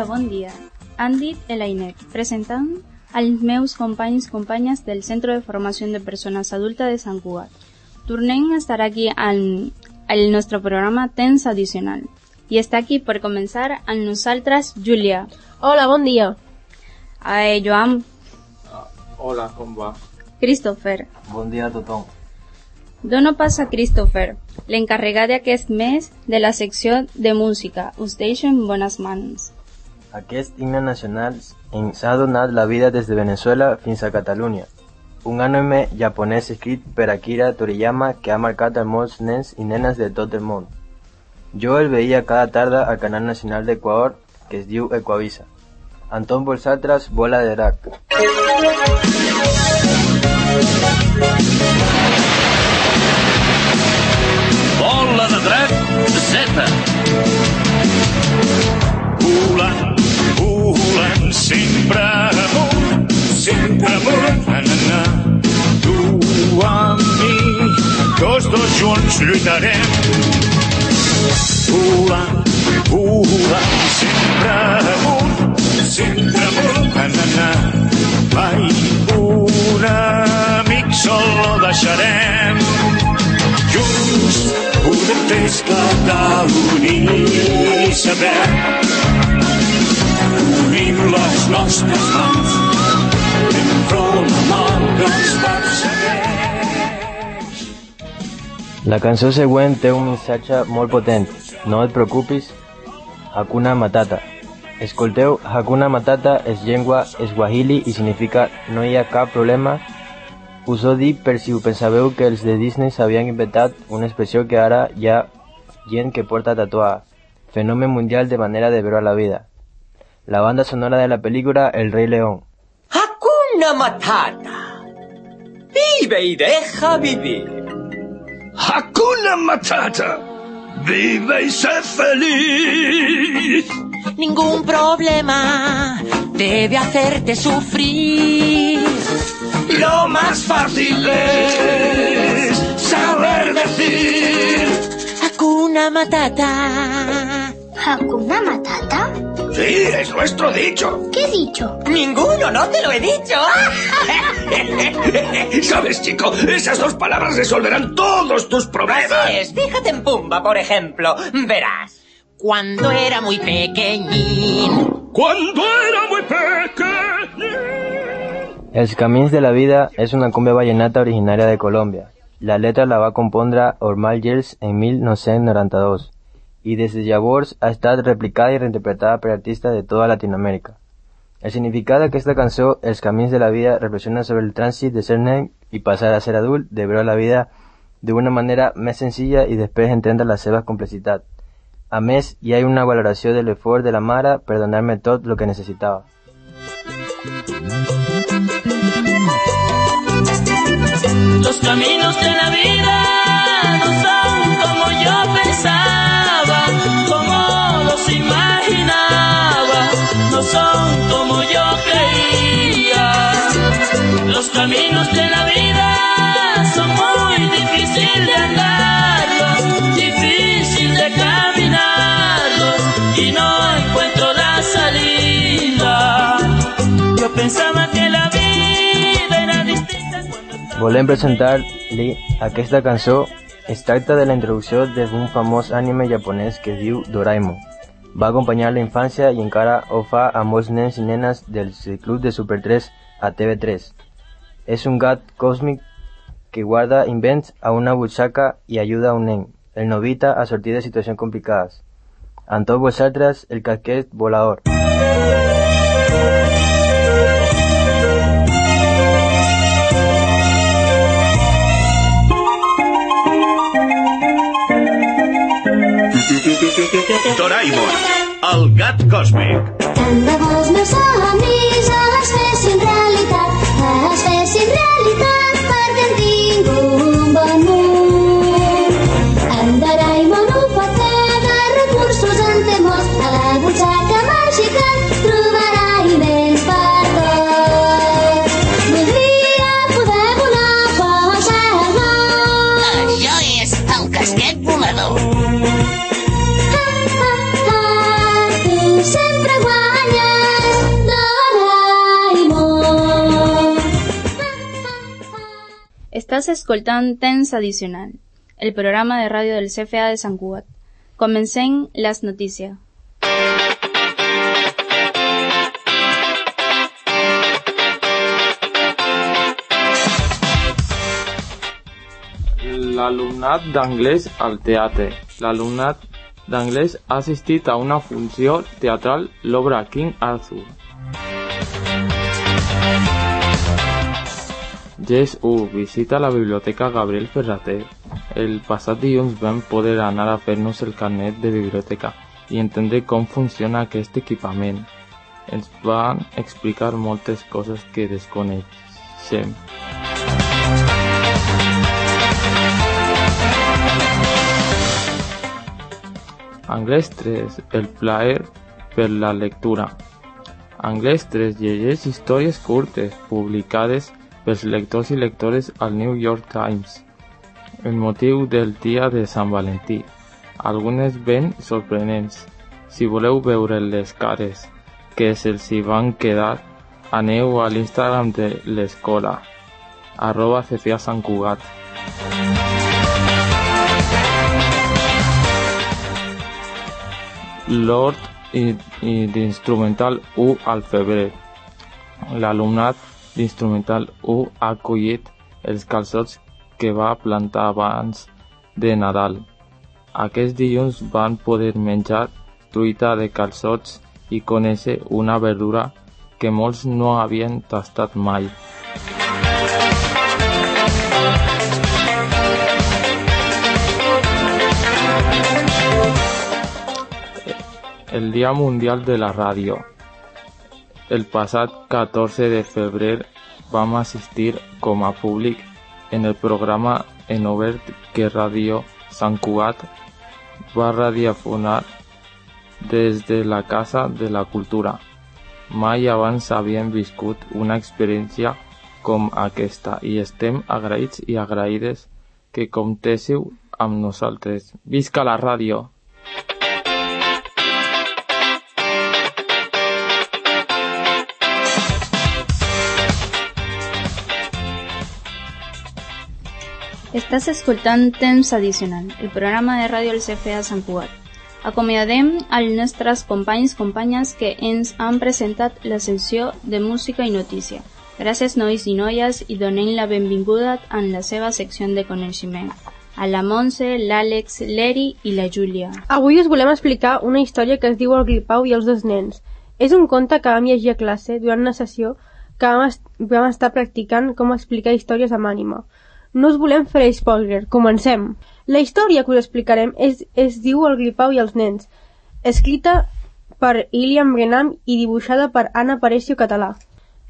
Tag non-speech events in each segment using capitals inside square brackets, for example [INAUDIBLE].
Hola, bon dia. Han dit Elainet, presentant als meus companys i companyes del Centre de Formació de Persones Adultes de Sant Cugat. Tornem a estar aquí al, al nostre programa Temps Addicional. I està aquí per començar amb nosaltres Júlia. Hola, bon dia. Eh, Joan, Hola, com va? Christopher. Bon dia a tothom. Dono pas a Christopher, l'encarregat d'aquest mes de la secció de música. Us deixo en bones mans. Aquest himne nacional ens ha donat la vida des de Venezuela fins a Catalunya. Un anime japonès escrit per Akira Toriyama que ha marcat a molts nens i nenes de tot el món. Jo el veia cada tarda al canal nacional d'Equador que es diu Equavisa. Anton vosaltres, bola de drac. Lluitarem. Volant, volant, sempre amunt, sempre amunt, na, na, na. Mai un amic sol no deixarem. Junts podem fer esclatar l'unir saber. Unim les nostres mans, enfront la mort que ens persegueix. La cançó següent té un missatge molt potent. No et preocupis, Hakuna Matata. Escolteu, Hakuna Matata és llengua swahili i significa no hi ha cap problema. Us ho dic per que els de Disney s'havien inventat una expressió que ara hi ha gent que porta tatuada. Fenomen mundial de manera de veure la vida. La banda sonora de la película El Rey León. Hakuna Matata. Vive y deja vivir. Hakuna Matata. Vive y sé feliz. Ningún problema debe hacerte sufrir. Lo más fácil es saber decir. Hakuna Matata. ¿Hakuna Matata? Sí, es nuestro dicho. ¿Qué he dicho? Ninguno, no te lo he dicho. [LAUGHS] ¿Sabes, chico? Esas dos palabras resolverán todos tus problemas. Así es, fíjate en Pumba, por ejemplo. Verás. Cuando era muy pequeñín. Cuando era muy pequeño. Els camins de la vida és una cumbia vallenata originària de Colòmbia. La letra la va compondre Ormal Gels en 1992 i des de llavors ha estat replicada i reinterpretada per artistes de tota Latinoamèrica. El significat d'aquesta cançó, Els camins de la vida, reflexiona sobre el trànsit de ser nen i passar a ser adult, de la vida d'una manera més senzilla i després entendre la seva complexitat. A més, hi ha una valoració de l'esforç de la mare per donar-me tot el que necessitava. Los caminos de la vida Los caminos de la vida son muy difíciles de andarlos, difícil de caminarlos y no encuentro la salida. Yo pensaba que la vida era distinta cuando estaba Volem presentar-li aquesta cançó. Es tracta de la introducció d'un famós anime japonès que es diu Doraemon. Va acompanyar la infància i encara ho fa a molts nens i nenes del Club de Super 3 a TV3. És un gat còsmic que guarda invents a una butxaca i ajuda a un nen, el Novita, a sortir de situacions complicades. Amb tots vosaltres, el casquet volador. Doraemon, el gat còsmic. Tant de bo els meus somnis es fessin Estàs escoltant Temps Addicional, el programa de ràdio del CFA de Sant Cugat. Comencem les notícies. L'alumnat d'anglès al teatre. L'alumnat d'anglès ha assistit a una funció teatral l'obra King Arthur. Gest 1. Visita la biblioteca Gabriel Ferrater. El passat dilluns vam poder anar a fer-nos el carnet de biblioteca i entendre com funciona aquest equipament. Ens van explicar moltes coses que desconeixem. Anglès 3. El plaer per la lectura. Anglès 3 llegeix històries curtes publicades pels lectors i lectores al New York Times en motiu del dia de Sant Valentí. Algunes ben sorprenents. Si voleu veure les cares que se'ls hi van quedar, aneu a l'Instagram de l'escola, arroba CFA Sant Cugat. I d'instrumental 1 al febrer. L'alumnat d'instrumental 1 ha collit els calçots que va plantar abans de Nadal. Aquest dilluns van poder menjar truita de calçots i conèixer una verdura que molts no havien tastat mai. El Dia Mundial de la Ràdio. El passat 14 de febrer vam assistir com a públic en el programa en obert que Ràdio Sant Cugat va radiofonar des de la Casa de la Cultura. Mai abans havíem viscut una experiència com aquesta i estem agraïts i agraïdes que comptéssiu amb nosaltres. Visca la ràdio! Estàs escoltant Temps Addicional, el programa de ràdio del CFA Sant Cugat. Acomiadem als nostres companys companyes que ens han presentat la sessió de música i notícia. Gràcies nois i noies i donem la benvinguda en la seva secció de coneixement. A la Montse, l'Àlex, l'Eri i la Júlia. Avui us volem explicar una història que es diu El Gripau i els dos nens. És un conte que vam llegir a classe durant una sessió que vam, est vam estar practicant com explicar històries amb ànima. No us volem fer spoiler, comencem. La història que us explicarem és, es diu El Gripau i els nens, escrita per Iliam Brenham i dibuixada per Anna Parecio Català.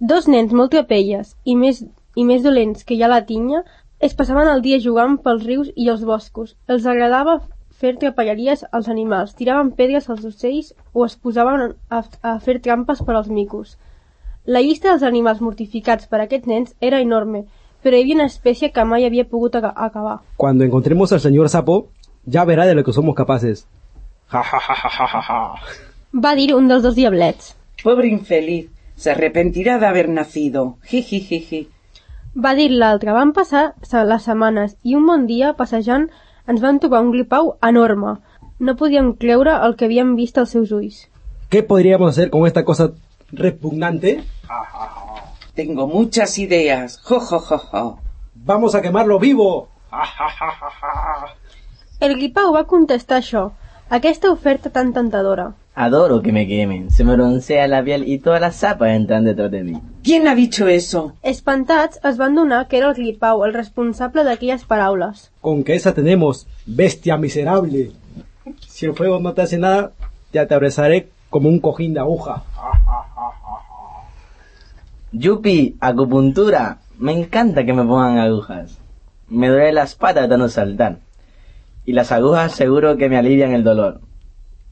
Dos nens molt trapelles i més, i més dolents que ja la tinya es passaven el dia jugant pels rius i els boscos. Els agradava fer trapelleries als animals, tiraven pedres als ocells o es posaven a, a fer trampes per als micos. La llista dels animals mortificats per aquests nens era enorme, pero hay una especie que mai havia pogut aca- acabar. Cuando encontremos al señor sapo, ya verá de lo que somos capaces. Ja, ja, ja, ja, ja, ja, ja. Va dir un dels dos diablets. Pobre infeliz, se arrepentirá de haber nacido. Jijijiji. Va dir l'altre. Van passar les setmanes i un bon dia, passejant, ens van trobar un gripau enorme. No podíem creure el que havíem vist als seus ulls. ¿Qué podríamos hacer con esta cosa repugnante? Tengo muchas ideas. Jo, jo, jo, jo. Vamos a quemarlo vivo. El gripau va contestar això, aquesta oferta tan tentadora. Adoro que me quemen, se me broncea la piel y todas las zapas entran detrás de mí. ¿Quién ha dicho eso? Espantats, es van donar que era el gripau el responsable d'aquelles paraules. Con que esa tenemos, bestia miserable. Si el fuego no te hace nada, ya te abrazaré como un cojín de aguja. Yupi, acupuntura. Me encanta que me pongan agujas. Me duele las patas de tanto saltar. Y las agujas seguro que me alivian el dolor.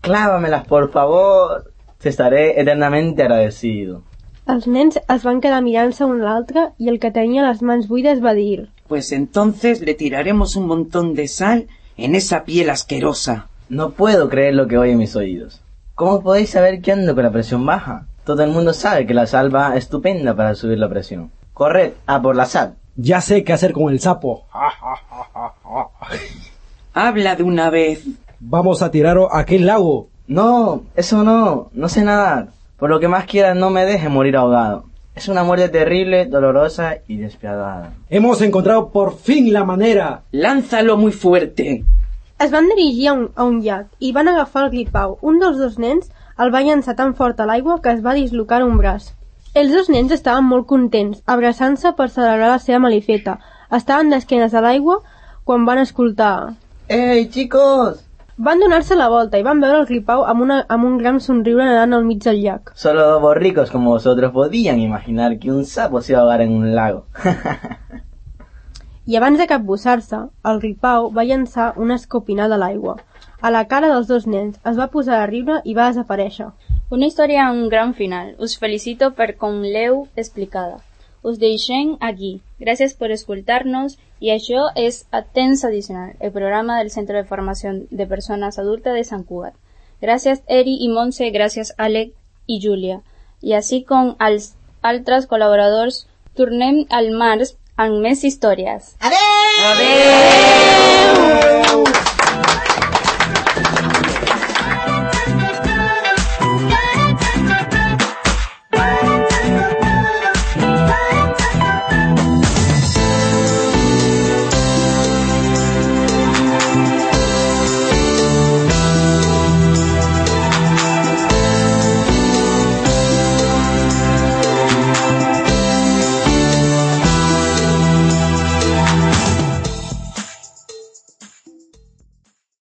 Clávamelas, por favor. Te estaré eternamente agradecido. Els nens es van quedar mirant-se un a l'altre i el que tenia les mans buides va dir Pues entonces le tiraremos un montón de sal en esa piel asquerosa. No puedo creer lo que oye en mis oídos. ¿Cómo podéis saber que ando con la presión baja? Todo el mundo sabe que la sal va estupenda para subir la presión. Corred a por la sal. Ya sé qué hacer con el sapo. [LAUGHS] Habla de una vez. Vamos a tirar a aquel lago. No, eso no, no sé nadar. Por lo que más quieras no me deje morir ahogado. Es una muerte terrible, dolorosa y despiadada. Hemos encontrado por fin la manera. Lánzalo muy fuerte. Es van dirigir a un, a un llac i van agafar el gripau. Un dels dos nens el va llançar tan fort a l'aigua que es va dislocar un braç. Els dos nens estaven molt contents, abraçant-se per celebrar la seva malifeta. Estaven d'esquenes a l'aigua quan van escoltar... ¡Ey, chicos! Van donar-se la volta i van veure el gripau amb, una, amb un gran somriure nedant al mig del llac. Solo dos borricos como vosotros podían imaginar que un sapo se iba a ahogar en un lago. [LAUGHS] I abans de capbussar-se, el gripau va llançar una escopinada a l'aigua. A la cara dels dos nens es va posar a riure i va desaparèixer. Una història amb un gran final. Us felicito per com l'heu explicada. Us deixem aquí. Gracias por escucharnos y això es Atens Adicional, el programa del Centro de Formación de Personas Adultas de Sant Cugat. Gracias Eri y Monse, gracias Alec i Júlia. I així com els altres col·laboradors, tornem al març amb més històries. Adeu! Adeu!